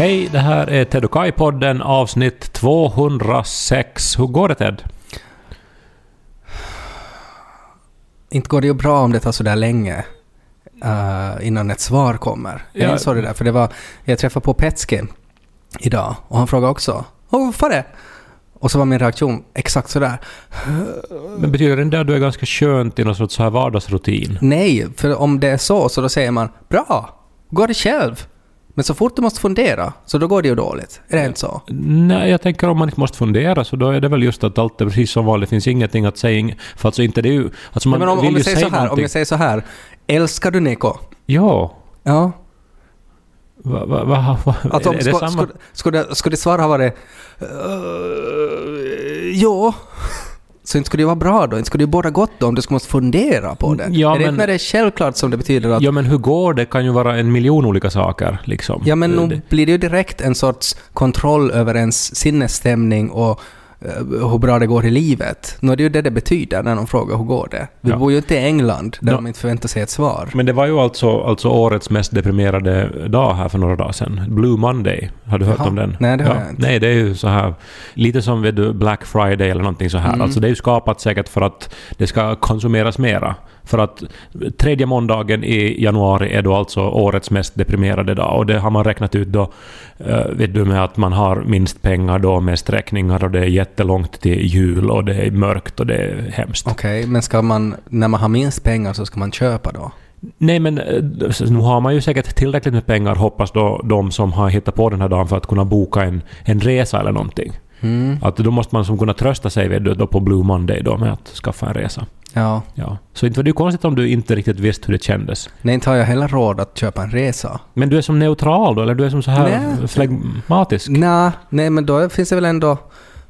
Hej, det här är Ted och Kai-podden avsnitt 206. Hur går det Ted? Inte går det ju bra om det tar så där länge eh, innan ett svar kommer. Jag Ja. insåg det där, för det var, jag träffade på Petske idag och han frågade också Åh, varför det? Och så var min reaktion exakt sådär. Men betyder det där att du är ganska skönt i någon sorts så här vardagsrutin? Nej, för om det är så, så då säger man bra, går det själv. Men så fort du måste fundera, så då går det ju dåligt. Är det inte så? Nej, jag tänker om man inte måste fundera så då är det väl just att allt är precis som vanligt. Det finns ingenting att säga. För alltså inte det är ju... Alltså man Nej, men om, vill om, ju säger säga så här, om jag säger så här, älskar du Niko? Ja. Ja. Va, va, va, va, Att om, är det skulle, samma? skulle, skulle, skulle ditt svar ha varit uh, ja, så inte skulle det vara bra då? Inte skulle det båda gott då om du skulle måste fundera på det? Ja, är det men- inte när det är självklart som det betyder att... Ja, men hur går det kan ju vara en miljon olika saker. Liksom. Ja, men nog blir det ju direkt en sorts kontroll över ens sinnesstämning och hur bra det går i livet. Nu är det ju det det betyder när de frågar hur går det. Vi Ja. bor ju inte i England där Ja. de inte förväntar sig ett svar. Men det var ju alltså, alltså årets mest deprimerade dag här för några dagar sedan. Blue Monday. Har du hört Jaha. om den? Nej, det har jag inte. Nej, det är ju så här... Lite som vid Black Friday eller någonting så här. Mm. Alltså det är ju skapat säkert för att det ska konsumeras mera. För att tredje måndagen i januari är då alltså årets mest deprimerade dag. Och det har man räknat ut då, uh, vet du, med att man har minst pengar då, mest räkningar och det är jättelångt till jul och det är mörkt och det är hemskt. Okej, men ska man, när man har minst pengar så ska man köpa då? Nej men eh, nu har man ju säkert tillräckligt med pengar hoppas då de som har hittat på den här dagen för att kunna boka en, en resa eller någonting. Mm. Att då måste man som kunna trösta sig vet du, då på Blue Monday då med att skaffa en resa. Ja. Ja. Så inte var det ju konstigt om du inte riktigt visste hur det kändes. Nej, inte har jag heller råd att köpa en resa. Men du är som neutral då, eller du är som så här Nej. flegmatisk? Nej, nej, men då finns det väl ändå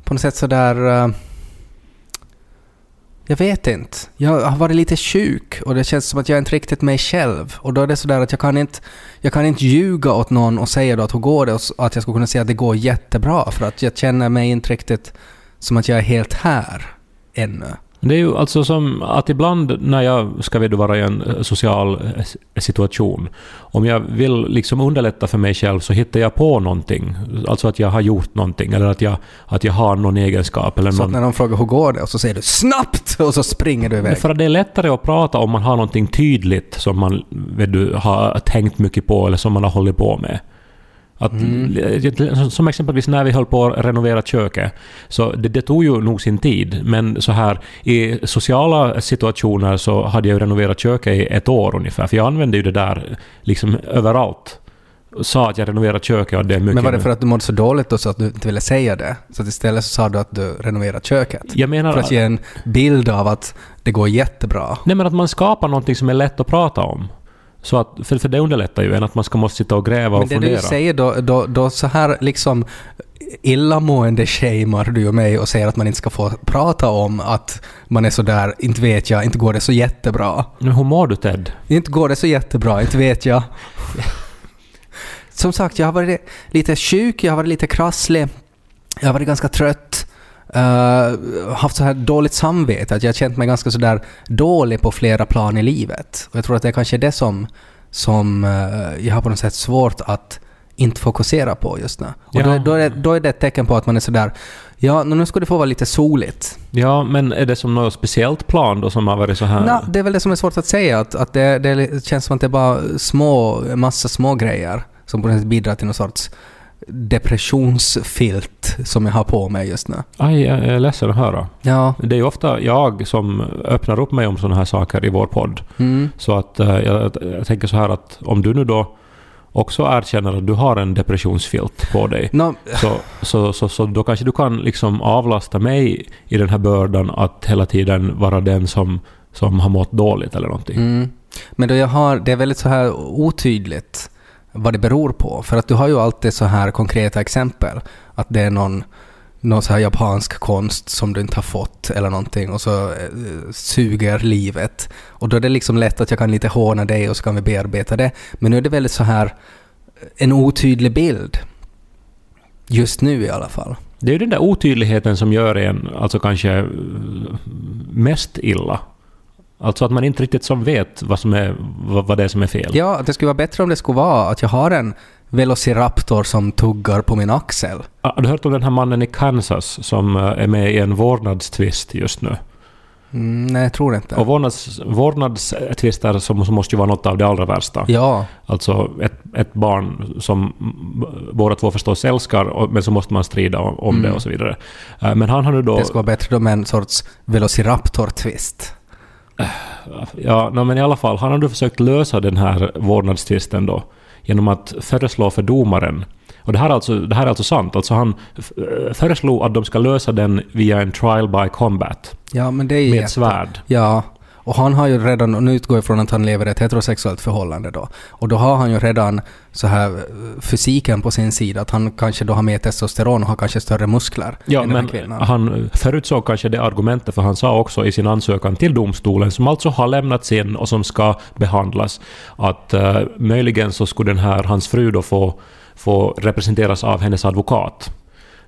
på något sätt sådär... Uh, jag vet inte. Jag har varit lite sjuk och det känns som att jag är inte riktigt mig själv. Och då är det sådär att jag kan inte, jag kan inte ljuga åt någon och säga då att hur går det och att jag skulle kunna säga att det går jättebra för att jag känner mig inte riktigt som att jag är helt här ännu. Det är ju alltså som att ibland när jag ska vara i en eh, social eh, situation, om jag vill liksom underlätta för mig själv så hittar jag på någonting. Alltså att jag har gjort någonting eller att jag, att jag har någon egenskap eller Så att någon... när de frågar hur går det och så säger du snabbt och så springer du iväg. för att det är lättare att prata om man har någonting tydligt som man vet du, har tänkt mycket på eller som man har hållit på med. Att, Mm. Som exempelvis när vi höll på att renovera köket. Så det, det tog ju nog sin tid. Men så här i sociala situationer så hade jag ju renoverat köket i ett år ungefär. För jag använde ju det där liksom överallt. Sa att jag renoverat köket och det är mycket... Men var det för att du mådde så dåligt då så att du inte ville säga det? Så att istället så sa du att du renoverat köket? Jag menar... För att ge en bild av att det går jättebra. Nej men att man skapar någonting som är lätt att prata om. Så att, för, för det underlättar ju än att man ska måste sitta och gräva Men och det fundera. du säger då, då, då så här liksom illamående shamear du och mig och säger att man inte ska få prata om att man är sådär, inte vet jag, inte går det så jättebra. Men hur mår du Ted? Inte går det så jättebra, inte vet jag. Som sagt, jag har varit lite sjuk, jag har varit lite krasslig, jag har varit ganska trött. Uh, haft så här dåligt samvete, att jag har känt mig ganska sådär dålig på flera plan i livet. Och jag tror att det är kanske det som, som eh, jag har på något sätt svårt att inte fokusera på just nu. Och då, Ja. är- då, är det, då är det ett tecken på att man är sådär, ja, nu ska det få vara lite soligt. Ja, men är det som något speciellt plan då som har varit så här? Nå, det är väl det som är svårt att säga, att, att det, det känns som att det är bara små, massa små grejer som på något sätt bidrar till någon sorts depressionsfilt som jag har på mig just nu. Aj, jag är ledsen att höra. Ja. Det är ju ofta jag som öppnar upp mig om sådana här saker i vår podd. Mm. Så att eh, jag, jag tänker så här att om du nu då också erkänner att du har en depressionsfilt på dig, Nå, så, så, så, så då kanske du kan liksom avlasta mig i den här bördan att hela tiden vara den som som har mått dåligt eller någonting. Mm. Men då jag har, det är väldigt så här otydligt vad det beror på. För att du har ju alltid så här konkreta exempel. Att det är någon, någon så här japansk konst som du inte har fått eller någonting och så eh, suger livet. Och då är det liksom lätt att jag kan lite håna dig och så kan vi bearbeta det. Men nu är det väldigt så här eh, en otydlig bild. Just nu i alla fall. Det är ju den där otydligheten som gör en alltså kanske eh, mest illa. Alltså att man inte riktigt som vet vad, som är, vad, vad det är som är fel. Ja, att det skulle vara bättre om det skulle vara att jag har en Velociraptor som tuggar på min axel. Ah, Har du hört om den här mannen i Kansas som eh, är med i en vårdnadstvist just nu? Mm, nej, jag tror inte. Och vårdnads, vårdnadstvister som, som måste ju vara något av det allra värsta. Ja, Alltså ett, ett barn som båda två förstås älskar, och, men så måste man strida om, om det Mm. och så vidare. Eh, Men han har nu då... det skulle vara bättre då med en sorts Velociraptor-twist. Ja, no, men i alla fall, han har då försökt lösa den här vårdnadstvisten då genom att föreslå för domaren och det här, är alltså, det här är alltså sant. Alltså han eh, föreslog att de ska lösa den via en trial by combat. Ja, men det är Med ett svärd. Ja, och han har ju redan, nu utgår jag från att han lever i ett heterosexuellt förhållande då, och då har han ju redan så här eh, fysiken på sin sida, att han kanske då har mer testosteron och har kanske större muskler Ja, men han förutsåg kanske det argumentet, för han sa också i sin ansökan till domstolen, som alltså har lämnats in och som ska behandlas, att uh, möjligen så skulle den här, hans fru då få, få representeras av hennes advokat.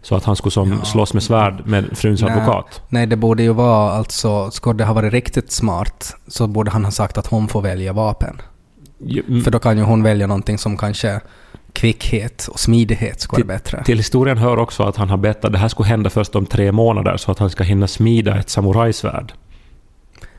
Så att han skulle som Ja. slåss med svärd med fruns Nej. advokat. Nej, det borde ju vara alltså, skulle det ha varit riktigt smart så borde han ha sagt att hon får välja vapen. Ja, mm, För då kan ju hon välja någonting som kanske kvickhet och smidighet skulle vara bättre. Till historien hör också att han har bett att det här skulle hända först om tre månader, så att han ska hinna smida ett samurajsvärd.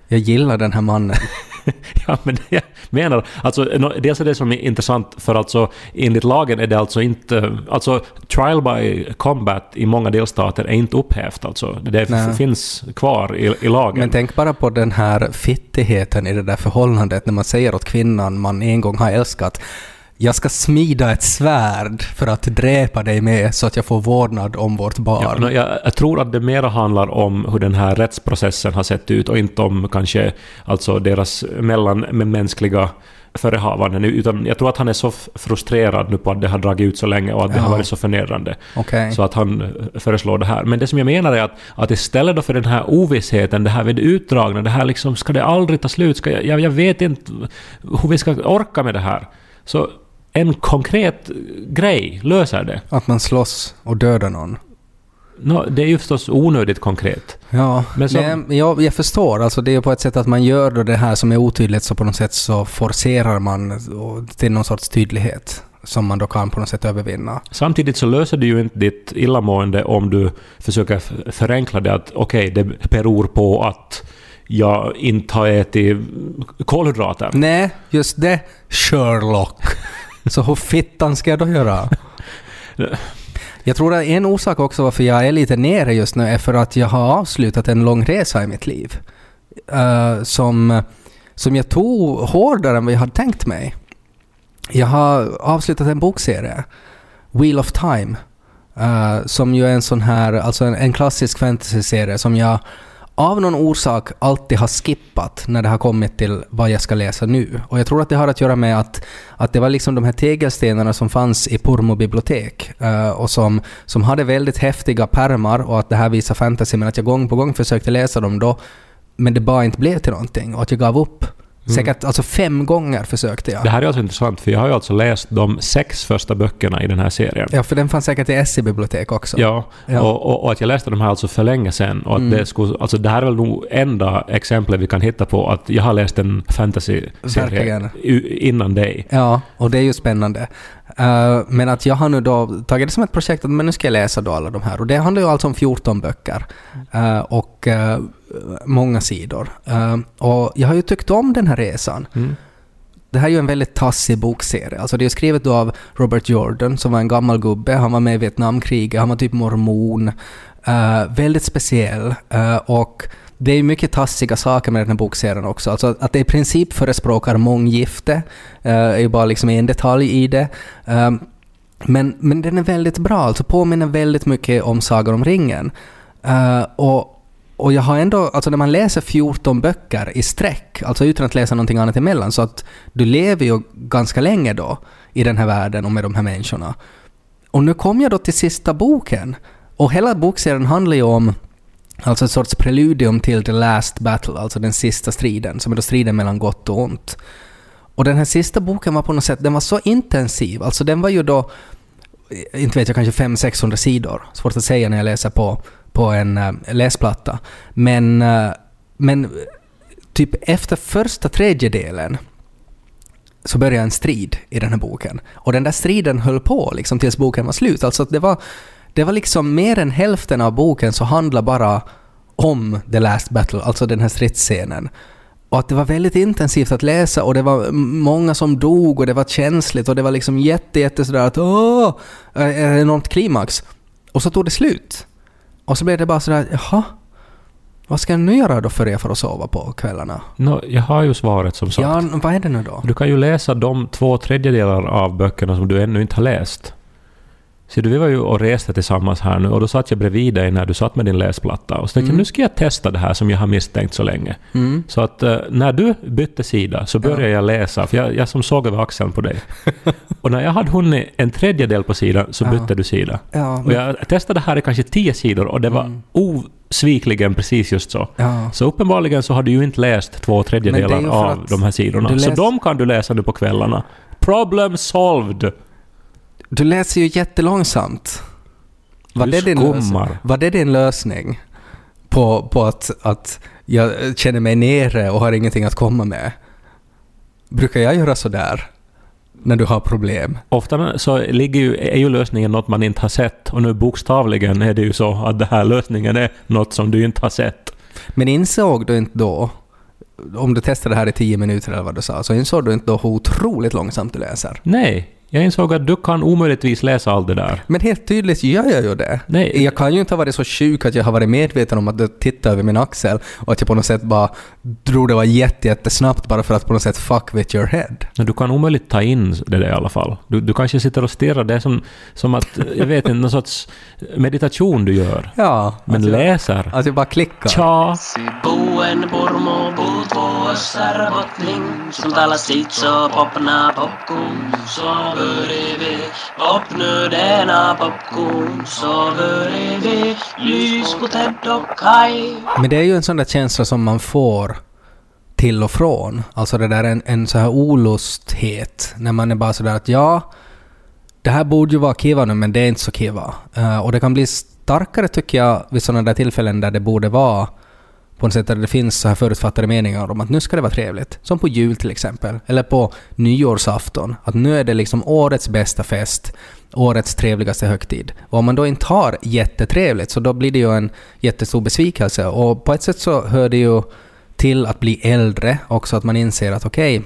Jag gillar den här mannen. Ja, men jag menar, alltså, dels är det som är intressant för alltså enligt lagen är det alltså inte, alltså trial by combat i många delstater är inte upphävt alltså. Det Nej. finns kvar i, i lagen. Men tänk bara på den här fittigheten i det där förhållandet när man säger åt kvinnan man en gång har älskat jag ska smida ett svärd för att dräpa dig med så att jag får vårdnad om vårt Ja, barn. nå, jag, jag tror att det mera handlar om hur den här rättsprocessen har sett ut och inte om kanske alltså deras mellanmänskliga förehavanden. Utan jag tror att han är så frustrerad nu på att det har dragit ut så länge och att det Ja. har varit så förnedrande. Okej. Så att han eh, föreslår det här. Men det som jag menar är att, att istället då för den här ovissheten, det här vid utdragna, det här liksom, ska det aldrig ta slut? Ska jag, jag, jag vet inte hur vi ska orka med det här. Så en konkret grej löser det. Att man slåss och dödar någon. Nå, det är ju förstås onödigt konkret. Ja, Men så- Nej, jag, jag förstår. Alltså det är på ett sätt att man gör då det här som är otydligt så på något sätt så forcerar man till någon sorts tydlighet som man då kan på något sätt övervinna. Samtidigt så löser det ju inte ditt illamående om du försöker förenkla det att okej, det beror på att jag inte har ätit kolhydrater. Nej, just det. Sherlock. Så hur fittan ska jag då göra? Jag tror att en orsak också varför jag är lite nere just nu är för att jag har avslutat en lång resa i mitt liv. Uh, som, som jag tog hårdare än vad jag hade tänkt mig. Jag har avslutat en bokserie, Wheel of Time, uh, som ju är en sån här, alltså en, en klassisk fantasyserie som jag av någon orsak alltid har skippat när det har kommit till vad jag ska läsa nu. Och jag tror att det har att göra med att, att det var liksom de här tegelstenarna som fanns i Purmo bibliotek eh, och som, som hade väldigt häftiga pärmar och att det här visar fantasy men att jag gång på gång försökte läsa dem då men det bara inte blev till någonting och att jag gav upp. Säkert alltså fem gånger försökte jag. Det här är alltså intressant, för jag har ju alltså läst de sex första böckerna i den här serien. Ja, för den fanns säkert i SE-bibliotek också. Ja, Ja. Och, och, och att jag läste de här alltså för länge sedan. Och att Mm. det, skulle, alltså det här är väl nog enda exemplet vi kan hitta på att jag har läst en fantasy-serie innan dig. Ja, och det är ju spännande. Eh, men att jag har nu då tagit det som ett projekt att men nu ska jag läsa då alla de här. Och det handlar ju alltså om 14 böcker. eh, och eh, många sidor. Eh, och jag har ju tyckt om den här resan. Mm. Det här är ju en väldigt tassig bokserie. Alltså det är skrivet av Robert Jordan som var en gammal gubbe. Han var med i Vietnamkriget, han var typ mormon. Eh, väldigt speciell. Eh, och det är mycket tassiga saker med den här bokserien också. Alltså att det i princip förespråkar månggifte eh, är ju bara liksom en detalj i det. Men, men den är väldigt bra, alltså påminner väldigt mycket om Sagan om ringen. Och och jag har ändå, alltså när man läser 14 böcker i sträck, alltså utan att läsa någonting annat emellan, så att du lever ju ganska länge då i den här världen och med de här människorna. Och nu kom jag då till sista boken. Och hela bokserien handlar ju om alltså ett sorts preludium till The Last Battle, alltså den sista striden, som är då striden mellan gott och ont. Och den här sista boken var på något sätt, den var så intensiv, alltså den var ju då, inte vet jag, kanske 500-600 sidor. Svårt att säga när jag läser på, på en äh, läsplatta. Men, äh, men typ efter första tredjedelen så började en strid i den här boken. Och den där striden höll på liksom tills boken var slut. Alltså det var, det var liksom mer än hälften av boken så handlar bara om The Last Battle, alltså den här stridsscenen. Och att det var väldigt intensivt att läsa och det var många som dog och det var känsligt och det var liksom jätte, jätte sådär att åh, enormt klimax. Och så tog det slut. Och så blev det bara sådär, jaha, vad ska jag nu göra då för er för att sova på kvällarna? Nå, jag har ju svaret som sagt. Ja, vad är det nu då? Du kan ju läsa de två tredjedelar av böckerna som du ännu inte har läst. Så du, vi var ju och reste tillsammans här nu och då satt jag bredvid dig när du satt med din läsplatta och så tänkte Mm. nu ska jag testa det här som jag har misstänkt så länge. Mm. Så att eh, när du bytte sida så började jag läsa, för jag, jag som såg över axeln på dig. och när jag hade hunnit en tredjedel på sidan så Ja. bytte du sida. Ja, Och jag testade här i kanske tio sidor och det var Mm. osvikligen precis just så. ja. Så uppenbarligen så har du ju inte läst två Men det tredjedelar av de här sidorna. Så läs- de kan du läsa nu på kvällarna. Problem solved! Du läser ju jättelångsamt. Var det, din lösning? var det din lösning på, på att, att jag känner mig nere och har ingenting att komma med? Brukar jag göra så där när du har problem? Ofta så ligger ju, är ju lösningen något man inte har sett och nu bokstavligen är det ju så att den här lösningen är något som du inte har sett. Men insåg du inte då, om du testade det här i tio minuter eller vad du sa, så insåg du inte då hur otroligt långsamt du läser? Nej, jag insåg att du kan omöjligtvis läsa allt det där. Men helt tydligt gör jag ju det. Nej. Jag kan ju inte ha varit så sjuk att jag har varit medveten om att du tittar över min axel och att jag på något sätt bara drog det var jätte, jättesnabbt bara för att på något sätt fuck with your head. Men du kan omöjligt ta in det där i alla fall. Du, du kanske sitter och stirrar, det är som, som att, jag vet inte, någon sorts meditation du gör. Ja. Men jag, läser. Att jag bara klickar. Tja! Popcorn, så bredvid popnöderna popcorn, så bredvid lys på Ted och Kaj. Men det är ju en sån där känsla som man får till och från. Alltså det där en, en så här olusthet när man är bara sådär att ja, det här borde ju vara kiva nu men det är inte så kiva. Uh, och det kan bli starkare tycker jag vid sådana där tillfällen där det borde vara på något sätt där det finns så här förutfattade meningar om att nu ska det vara trevligt. Som på jul till exempel. Eller på nyårsafton. Att nu är det liksom årets bästa fest. Årets trevligaste högtid. Och om man då inte har jättetrevligt så då blir det ju en jättestor besvikelse. Och på ett sätt så hör det ju till att bli äldre också att man inser att okej,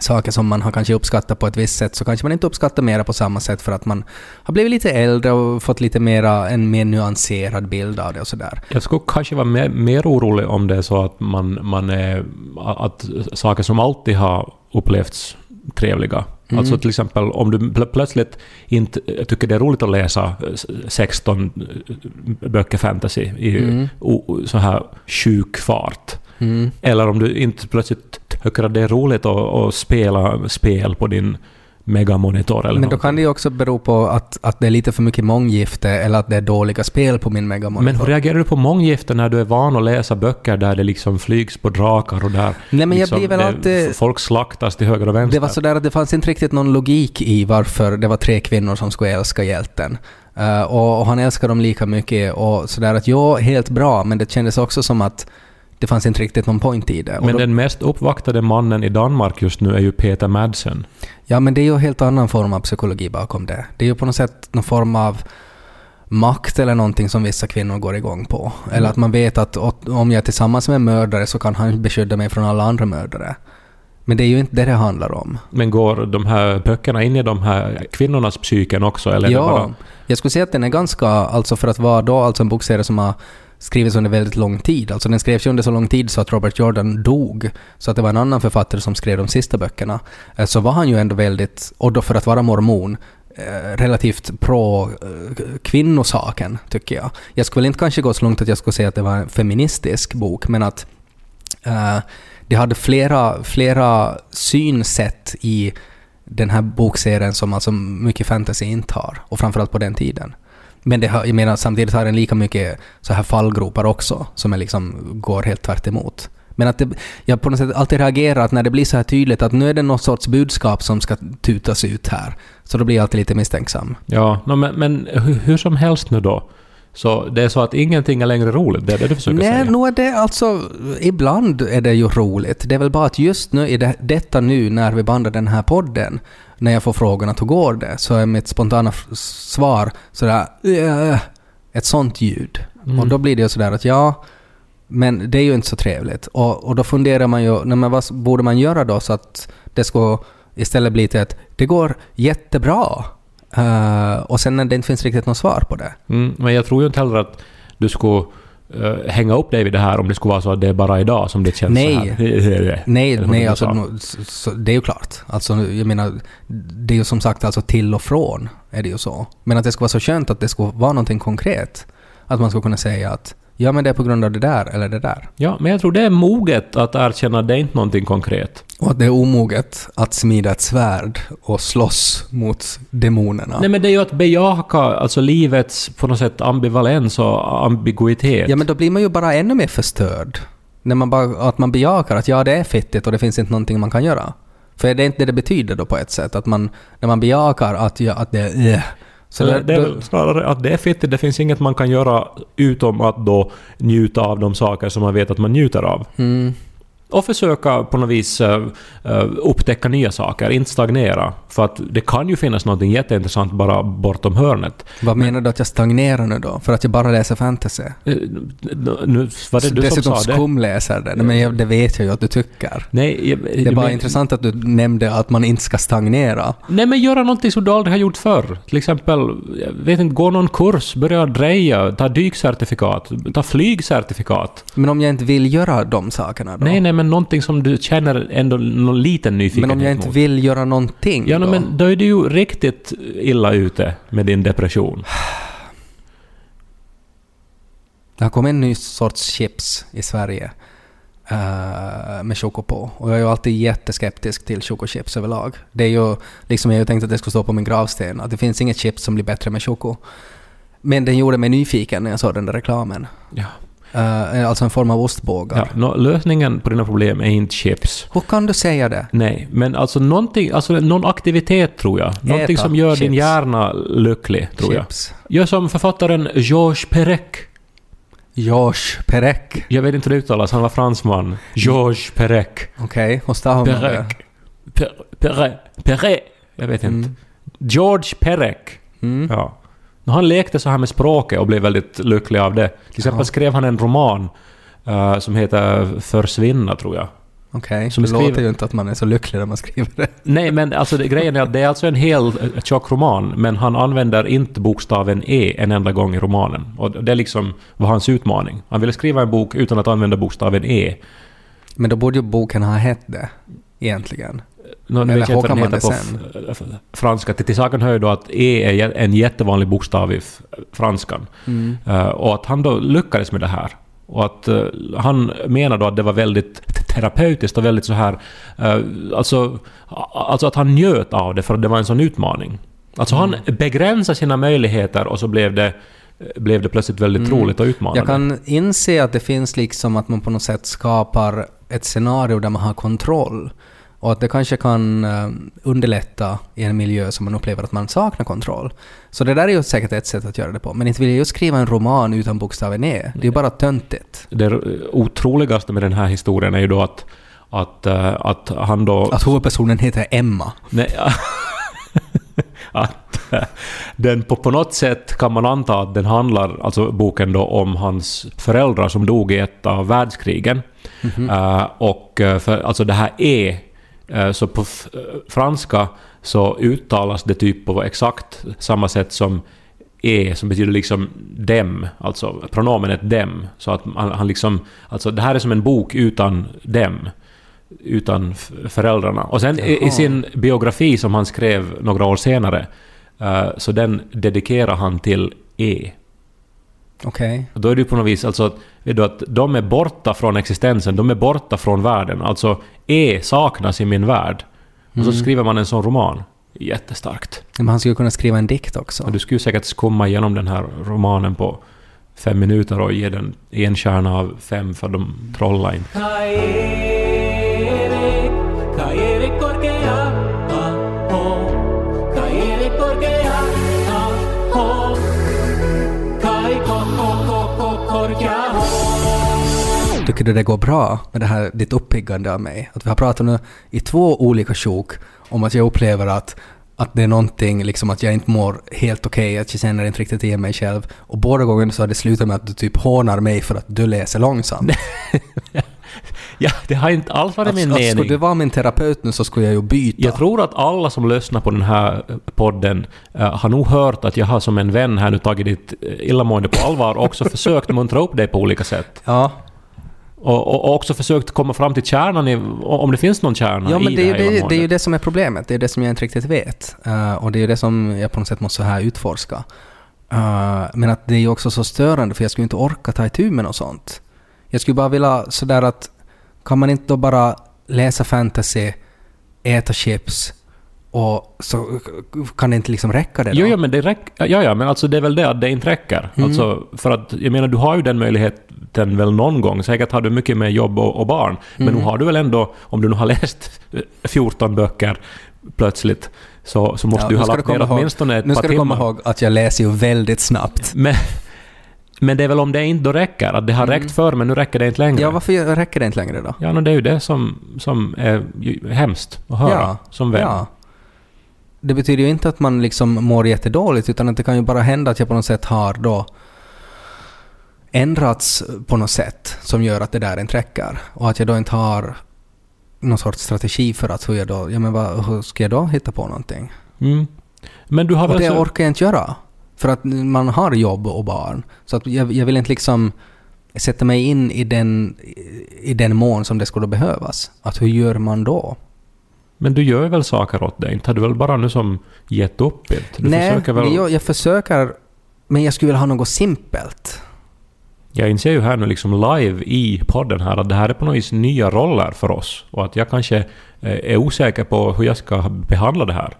saker som man har kanske uppskattat på ett visst sätt så kanske man inte uppskattar mera på samma sätt för att man har blivit lite äldre och fått lite mera, en mer nyanserad bild av det och sådär. Jag skulle kanske vara mer, mer orolig om det är så att man, man är... Att saker som alltid har upplevts trevliga. Mm. Alltså till exempel om du pl- plötsligt inte tycker det är roligt att läsa eh, 16 böcker fantasy i Mm. så här sjuk fart. Mm. Eller om du inte plötsligt tycker att det är roligt att, att spela spel på din megamonitor eller Men då något. kan det ju också bero på att, att det är lite för mycket månggifte eller att det är dåliga spel på min megamonitor. Men hur reagerar du på månggifte när du är van att läsa böcker där det liksom flygs på drakar och där Nej, men jag liksom blir väl alltid- folk slaktas till höger och vänster? Det var sådär att det fanns inte riktigt någon logik i varför det var tre kvinnor som skulle älska hjälten. Eh, och, och han älskar dem lika mycket och sådär att ja, helt bra, men det kändes också som att det fanns inte riktigt någon point i det. Men då, den mest uppvaktade mannen i Danmark just nu är ju Peter Madsen. Ja, men det är ju en helt annan form av psykologi bakom det. Det är ju på något sätt någon form av makt eller någonting som vissa kvinnor går igång på. Eller att man vet att om jag är tillsammans med en mördare så kan han beskydda mig från alla andra mördare. Men det är ju inte det det handlar om. Men går de här böckerna in i de här kvinnornas psyken också? Eller ja, bara... jag skulle säga att den är ganska, alltså för att vara då alltså en bokserie som har skrivits under väldigt lång tid. Alltså den skrevs ju under så lång tid så att Robert Jordan dog. Så att det var en annan författare som skrev de sista böckerna. Eh, så var han ju ändå väldigt, och då för att vara mormon, eh, relativt pro eh, kvinnosaken, tycker jag. Jag skulle väl inte kanske gå så långt att jag skulle säga att det var en feministisk bok, men att uh, det hade flera, flera synsätt i den här bokserien som alltså mycket fantasy inte har, och framförallt på den tiden. Men det har, jag menar, samtidigt har den lika mycket så här fallgropar också, som är liksom, går helt tvärt emot. Men att det, jag på något sätt alltid reagerar att när det blir så här tydligt att nu är det något sorts budskap som ska tutas ut här, så då blir jag alltid lite misstänksam. Ja, no, men, men hur, hur som helst nu då. Så det är så att ingenting är längre roligt, det är det du försöker Nej, säga? är det alltså... Ibland är det ju roligt. Det är väl bara att just nu, i det, detta nu, när vi bandar den här podden, när jag får frågan att hur går det, så är mitt spontana svar sådär... "Äh", ett sånt ljud. Mm. Och då blir det ju sådär att ja, men det är ju inte så trevligt. Och, och då funderar man ju, nej, men vad borde man göra då så att det ska istället bli till att det går jättebra. Eh, och sen när det inte finns riktigt något svar på det. Mm, men jag tror ju inte heller att du skulle eh, hänga upp dig vid det här om det skulle vara så att det är bara idag som det känns Nej. så här. Nej, nej alltså, nå- så, det är ju klart. Alltså, jag menar, det är ju som sagt alltså till och från är det ju så. Men att det ska vara så skönt att det ska vara någonting konkret. Att man ska kunna säga att ja men det är på grund av det där eller det där. Ja, men jag tror det är moget att erkänna att det är inte någonting konkret. Och att det är omoget att smida ett svärd och slåss mot demonerna. Nej, men det är ju att bejaka alltså livets på något sätt ambivalens och ambiguitet. Ja men då blir man ju bara ännu mer förstörd. När man bara, att man bejakar att ja det är fittigt och det finns inte någonting man kan göra. För det är inte det det betyder då på ett sätt. Att man, när man bejakar att, ja, att det är... Så det, där, det är väl snarare att det är fittigt, det finns inget man kan göra utom att då njuta av de saker som man vet att man njuter av. mm, Och försöka på något vis uh, upptäcka nya saker, inte stagnera. För att det kan ju finnas något jätteintressant bara bortom hörnet. vad menar du att jag stagnerar nu då? För att jag bara läser fantasy? Eh, Nu var det du som Dessutom sa det. skumläser det. Nej, men jag, det vet jag ju att du tycker. Nej, jag- Det är bara men- intressant att du nämnde att man inte ska stagnera. Nej men göra någonting som du aldrig har gjort förr. Till exempel, jag vet inte, gå någon kurs, börja dreja, ta dykcertifikat, ta flygcertifikat. Men om jag inte vill göra de sakerna då? Nej, nej, men någonting som du känner ändå någon liten nyfikenhet men om jag inte mot. vill göra någonting Ja, då? men då är du ju riktigt illa ute med din depression. Det har kommit en ny sorts chips i Sverige eh, med choko på. Och jag är ju alltid jätteskeptisk till chokochips överlag. Det är ju liksom, jag har ju tänkt att det skulle stå på min gravsten, att det finns inget chips som blir bättre med choko. Men den gjorde mig nyfiken när jag såg den där reklamen. Ja. Eh, alltså en form av ostbågar. Ja, nå, lösningen på dina problem är inte chips. Hur kan du säga det? Nej, men alltså någonting, alltså någon aktivitet tror jag. Någonting Äta som gör din chips. hjärna lycklig, tror jag. Chips. Gör som författaren Georges Perec. Georges Perec. Jag vet inte hur det uttalas, han var fransman. Georges Perec. Okej, hur stavar man? Perec. Per- Perec. Perec. Jag vet inte. Mm. George Perec. Mm. Ja. Och Han lekte så här med språket och blev väldigt lycklig av det. Till exempel Ja. skrev han en roman eh, som heter Försvinna, tror jag. Okej, Som det skriver- låter ju inte att man är så lycklig när man skriver det. Nej, men alltså det, grejen är att det är alltså en hel tjock roman, men han använder inte bokstaven E en enda gång i romanen. Och det är liksom var hans utmaning. Han ville skriva en bok utan att använda bokstaven E. Men då borde ju boken ha hett det, egentligen. Nå, nu Eller vet jag inte vad den heter det på franska. Till saken hör ju då att E är en jättevanlig bokstav i franskan. Mm. Eh, och att han då lyckades med det här. Och att eh, han menar då att det var väldigt terapeutiskt och väldigt så här... eh, alltså, alltså att han njöt av det för att det var en sån utmaning. Alltså han begränsade sina möjligheter och så blev det, blev det plötsligt väldigt Mm. roligt och utmanande. Jag kan inse att det finns liksom att man på något sätt skapar ett scenario där man har kontroll. Och att det kanske kan eh, underlätta i en miljö som man upplever att man saknar kontroll. Så det där är ju säkert ett sätt att göra det på. Men inte vill jag ju skriva en roman utan bokstaven E. Det är ju bara töntigt. Det otroligaste med den här historien är ju då att, att, eh, att han då... Att huvudpersonen heter Emma. Nej, att eh, den på, på något sätt kan man anta att den handlar, alltså boken då, om hans föräldrar som dog i ett av världskrigen. Eh, och eh, för, alltså det här E, så på eh, franska så uttalas det typ på exakt samma sätt som E som betyder liksom dem, alltså pronomenet dem. Så att han, han liksom, alltså det här är som en bok utan dem utan föräldrarna. Och sen i, i sin biografi som han skrev några år senare Eh, så den dedikerar han till E. Okej. Och Då är det på något vis alltså att, vet du, att de är borta från existensen, de är borta från världen. Alltså E saknas i min värld. Och Mm. så skriver man en sån roman. Jättestarkt. Men han skulle kunna skriva en dikt också. Och du skulle ju säkert skumma igenom den här romanen på fem minuter och ge den en stjärna av fem för de trollar inte. Tycker du det går bra med det här ditt uppiggande av mig? Att vi har pratat nu i två olika sjok om att jag upplever att, att det är någonting, liksom att jag inte mår helt okej, att jag känner inte riktigt igen mig själv. Och båda gångerna så har det slutat med att du typ hånar mig för att du läser långsamt. Ja, det har inte alls varit Att, min att mening. skulle du vara min terapeut nu så skulle jag ju byta. Jag tror att alla som lyssnar på den här podden eh, har nog hört att jag har som en vän här nu tagit ditt eh, illamående på allvar och också försökt muntra upp dig på olika sätt. Ja, Och, och, också försökt komma fram till kärnan, i, om det finns någon kärna ja i men det är, här det, det är ju det som är problemet. Det är det som jag inte riktigt vet. Eh, och det är ju det som jag på något sätt måste så här utforska. Eh, men att det är ju också så störande för jag skulle inte orka ta itu med något sånt. Jag skulle bara vilja sådär att kan man inte då bara läsa fantasy, äta chips och så kan det inte liksom räcka det då? Jo, jo, men det räcker. Ja, ja, men alltså det är väl det att det inte räcker. Mm. Alltså, för att, jag menar, du har ju den möjligheten väl någon gång. Säkert har du mycket med jobb och, och barn. Men Mm. nu har du väl ändå, om du nu har läst 14 böcker plötsligt, så, så måste Ja, du nu ha lagt ner åtminstone ett Nu par ska du komma timmar. ihåg att jag läser ju väldigt snabbt. Men, men det är väl om det inte då räcker. Att det har räckt förr, men nu räcker det inte längre. Mm. Ja, varför räcker det inte längre då? Ja, no, det är ju det som, som är hemskt att höra Ja, som vän. Ja. Det betyder ju inte att man liksom mår jättedåligt utan att det kan ju bara hända att jag på något sätt har då ändrats på något sätt som gör att det där inte räcker. Och att jag då inte har någon sorts strategi för att hur jag då, ja men vad, hur ska jag då hitta på någonting? Mm. Men du har Och det så... orkar jag inte göra. För att man har jobb och barn. Så att jag, jag vill inte liksom sätta mig in i den, i den mån som det skulle behövas. Att hur gör man då? Men du gör väl saker åt det? Inte har du väl bara nu som gett upp det? Du Nej, försöker väl... jag, jag försöker, men jag skulle vilja ha något simpelt. Jag inser ju här nu liksom live i podden här att det här är på något vis nya roller för oss. Och att jag kanske eh, är osäker på hur jag ska behandla det här.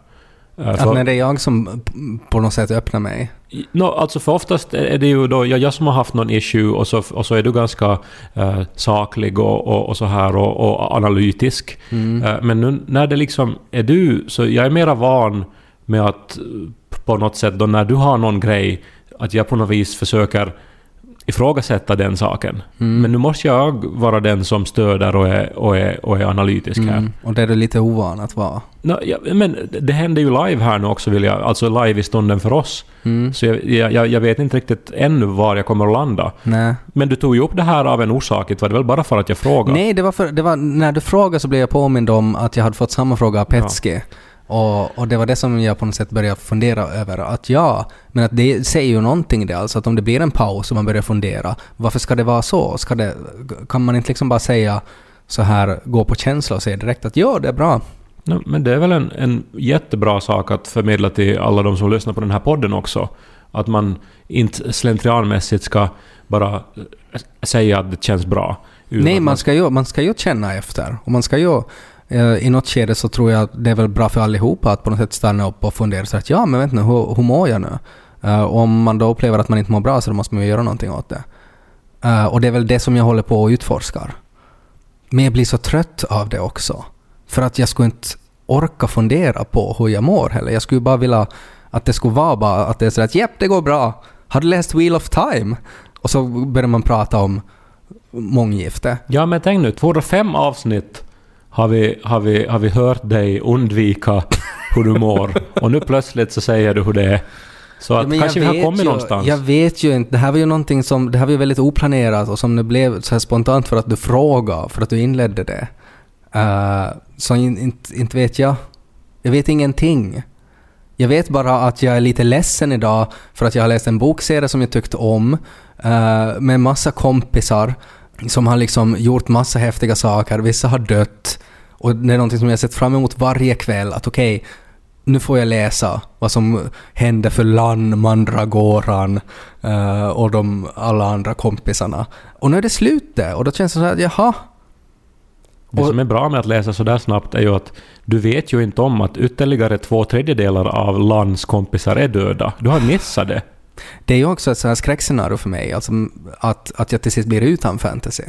Eh, Att För, när det är jag som på något sätt öppnar mig. no, alltså för oftast är det ju då jag, jag som har haft någon issue och så, och så är du ganska eh, saklig och, och, och så här och, och analytisk. Mm. Eh, men nu när det liksom är du, så jag är mera van med att på något sätt då när du har någon grej, att jag på något vis försöker ifrågasätta den saken. Mm. Men nu måste jag vara den som stöder och är, och är, och är analytisk här. Mm. Och det är du lite ovan att vara. Nå, ja, men det händer ju live här nu också, vill jag, alltså live i stunden för oss. Mm. Så jag, jag, jag vet inte riktigt ännu var jag kommer att landa. Nej. Men du tog ju upp det här av en orsak, det var det väl bara för att jag frågade? Nej, det var, för, det var när du frågade så blev jag påmind om att jag hade fått samma fråga av Petski. Och, och det var det som jag på något sätt började fundera över. Att ja, men att det säger ju någonting det alltså. Att om det blir en paus och man börjar fundera. Varför ska det vara så? Ska det, kan man inte liksom bara säga så här, gå på känsla och säga direkt att ja, det är bra. No, men det är väl en, en jättebra sak att förmedla till alla de som lyssnar på den här podden också. Att man inte slentrianmässigt ska bara eh, säga att det känns bra. Nej, man ska, ju, man ska ju känna efter. Och man ska ju, Eh, i något skede så tror jag att det är väl bra för allihopa att på något sätt stanna upp och fundera så att ja, men vänta nu, hur, hur mår jag nu? Uh, om man då upplever att man inte mår bra så då måste man ju göra någonting åt det. Uh, och det är väl det som jag håller på och utforskar. Men jag blir så trött av det också. För att jag skulle inte orka fundera på hur jag mår heller. Jag skulle bara vilja att det skulle vara bara att det är så att japp, det går bra. Har du läst Wheel of Time? Och så börjar man prata om månggifte. Ja, men tänk nu, 205 avsnitt har vi, har vi, har vi hört dig undvika hur du mår. Och nu plötsligt så säger du hur det är. Så att Ja, kanske vi har kommit ju, någonstans. Jag vet ju inte. Det här var ju någonting som... Det här var ju väldigt oplanerat och som det blev så här spontant för att du frågade, för att du inledde det. Uh, så in, inte, inte vet jag. Jag vet ingenting. Jag vet bara att jag är lite ledsen idag för att jag har läst en bokserie som jag tyckte om uh, med massa kompisar som har liksom gjort massa häftiga saker. Vissa har dött och det är någonting som jag har sett fram emot varje kväll. Att okej, nu får jag läsa vad som hände för Lan, Mandragoran eh, och de alla andra kompisarna. Och nu är det slut där och då känns det så här, jaha, Det som är bra med att läsa så där snabbt är ju att du vet ju inte om att ytterligare två tredjedelar av Lans kompisar är döda. Du har missat det. Det är ju också ett så här skräckscenario för mig, alltså att, att jag till sist blir utan fantasy.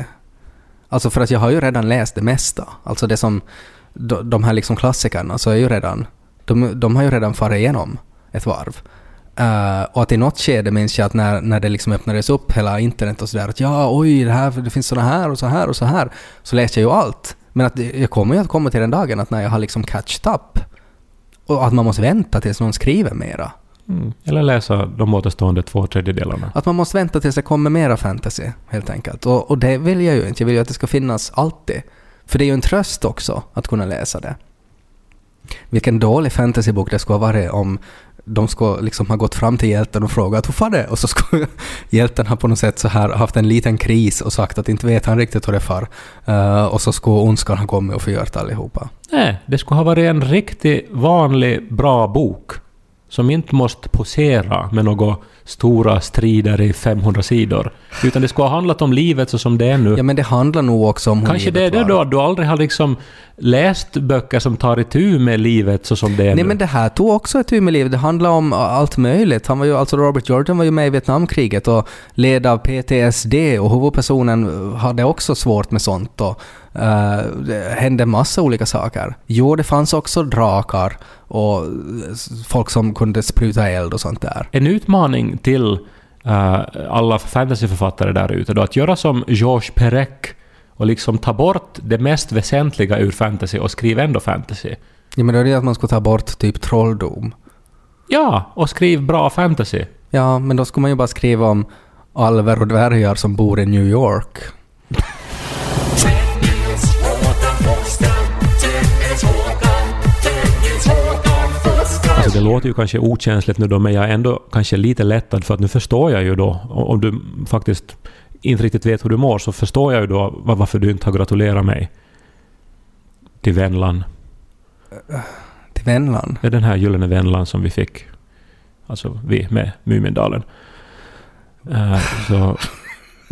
Alltså för att jag har ju redan läst det mesta. Alltså det som, de, de här liksom klassikerna så är ju redan, de, de har ju redan farit igenom ett varv. Uh, och att i något skede minns jag att när, när det liksom öppnades upp hela internet och sådär att ja, oj, det, här, det finns såna här och så här och så här. Så läste jag ju allt. Men att jag kommer ju att komma till den dagen att när jag har liksom catched up och att man måste vänta tills någon skriver mera. Mm. Eller läsa de återstående två tredjedelarna. Att man måste vänta tills det kommer mera fantasy, helt enkelt. Och, och det vill jag ju inte. Jag vill ju att det ska finnas alltid. För det är ju en tröst också att kunna läsa det. Vilken dålig fantasybok det skulle ha varit om de skulle liksom ha gått fram till hjälten och frågat hur var det? Och så skulle hjälten ha på något sätt så här haft en liten kris och sagt att inte vet han riktigt hur det far. Uh, och så skulle ondskan ha kommit och förgört allihopa. Nej, det skulle ha varit en riktigt vanlig, bra bok. Som inte måste posera med några stora strider i 500 sidor. Utan det skulle ha handlat om livet så som det är nu. Ja men det handlar nog också om Kanske det är det då, att du aldrig har liksom läst böcker som tar itu med livet så som det är Nej nu. men det här tog också ett tur med livet. Det handlar om allt möjligt. Han var ju, alltså Robert Jordan var ju med i Vietnamkriget och led av PTSD och huvudpersonen hade också svårt med sånt och eh, det hände massa olika saker. Jo, det fanns också drakar och folk som kunde spruta eld och sånt där. En utmaning till eh, alla fantasyförfattare där ute då, att göra som Georges Perec och liksom ta bort det mest väsentliga ur fantasy och skriva ändå fantasy. Ja, men då är det att man skulle ta bort typ trolldom. Ja, och skriv bra fantasy. Ja, men då skulle man ju bara skriva om alver och dvärgar som bor i New York. det låter ju kanske okänsligt nu då, men jag är ändå kanske lite lättad för att nu förstår jag ju då, om du faktiskt inte riktigt vet hur du mår, så förstår jag ju då var- varför du inte har gratulerat mig till Vänlan. Till Vennland. Det är den här gyllene Vänlan som vi fick. Alltså vi med Mumindalen. Eh, så...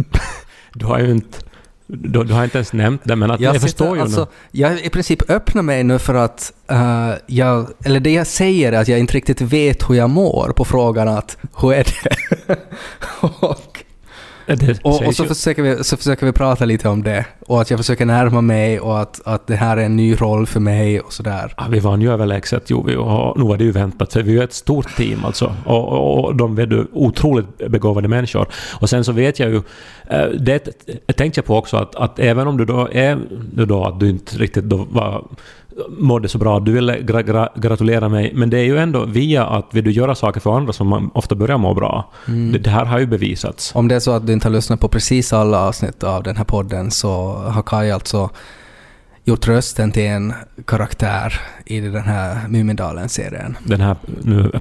du har ju inte... Du, du har inte ens nämnt det, men att jag, sitter- förstår ju alltså, nu. Jag i princip öppnar mig nu för att eh, jag... Eller det jag säger är att jag inte riktigt vet hur jag mår på frågan att hur är det? och, Det och, och så, försöker vi, så försöker vi prata lite om det. Och att jag försöker närma mig och att, att det här är en ny roll för mig och sådär. Ja, vi vann ju överlägset, jo, vi, och nu var det ju väntat, för vi är ju ett stort team alltså. Och, och, och de är ju otroligt begåvade människor. Och sen så vet jag ju, eh, det tänkte jag på också, att, att även om du då är, då, att du inte riktigt då var, mådde så bra, du ville gra, gra, gratulera mig, men det är ju ändå via att vill du göra saker för andra som man ofta börjar må bra. Mm. Det, det här har ju bevisats. Om det är så att du inte har lyssnat på precis alla avsnitt av den här podden så har Kai alltså gjort rösten till en karaktär i den här Mumindalen-serien. Den här nu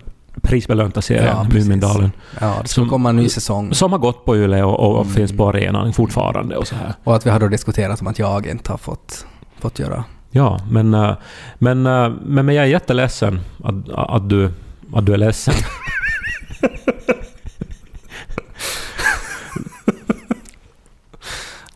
prisbelönta serien, Ja. Mumindalen. Ja, det ska Som- komma en ny säsong. Som har gått på Yle och, och Mm. finns på arenan fortfarande och så här. Och att vi har då diskuterat om att jag inte har fått, fått göra. Ja, men, eh, men, eh, men, men jag är jätteledsen att, att, du, att du är ledsen.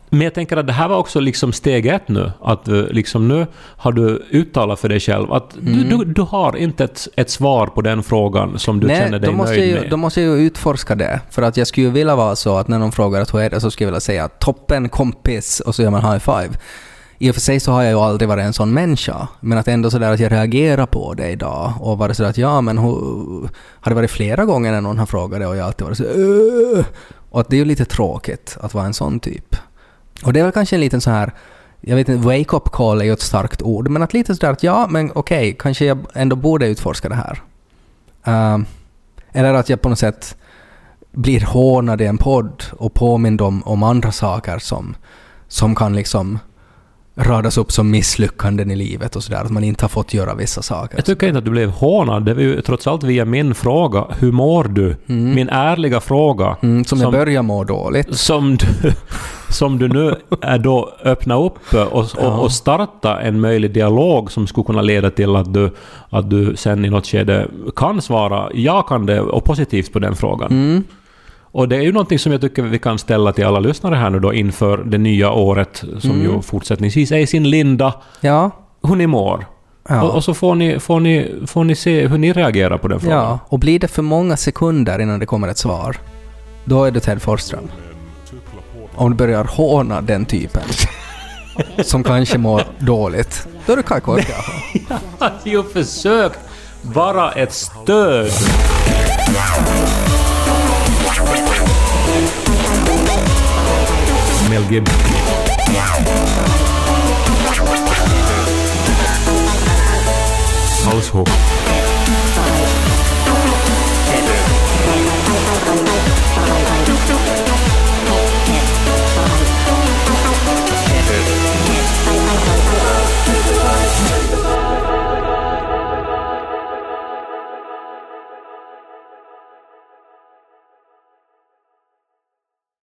Men jag tänker att det här var också liksom steg ett nu. Att eh, liksom nu har du uttalat för dig själv att du, Mm. du, du har inte ett, ett svar på den frågan som du känner dig måste, nöjd ju, med. då måste jag ju utforska det. För att jag skulle ju vilja vara så att när någon frågar att hur är det så skulle jag vilja säga toppen kompis och så gör man high five. I och för sig så har jag ju aldrig varit en sån människa. Men att ändå sådär att jag reagerar på det idag och varit sådär att ja men hur... Har det varit flera gånger när någon har frågat det och jag alltid varit så "Åh!" Och att det är ju lite tråkigt att vara en sån typ. Och det är väl kanske en liten så här jag vet inte, wake-up call är ju ett starkt ord, men att lite sådär att ja, men okej, kanske jag ändå borde utforska det här. Uh, eller att jag på något sätt blir hånad i en podd och påmind om, om andra saker som, som kan liksom radas upp som misslyckanden i livet och sådär, att man inte har fått göra vissa saker. Jag tycker inte att du blev hånad. Det var ju trots allt via min fråga. Hur mår du? Min ärliga fråga. Mm, som jag börjar må dåligt. som du, som du nu är då öppna upp och, och, och starta en möjlig dialog som skulle kunna leda till att du, att du sen i något skede kan svara jakande och positivt på den frågan. Mm. Och det är ju någonting som jag tycker vi kan ställa till alla lyssnare här nu då inför det nya året som Mm. ju fortsättningsvis är i sin linda. Ja. Hur ni mår. Ja. Och, och så får ni, får, ni, får ni se hur ni reagerar på den frågan. ja. Och blir det för många sekunder innan det kommer ett svar, då är det Ted Forsström. Om du börjar håna den typen, som kanske mår dåligt, då är det Kaj Korkeaho. har ju försökt vara ett stöd. Mel Gibson. Household.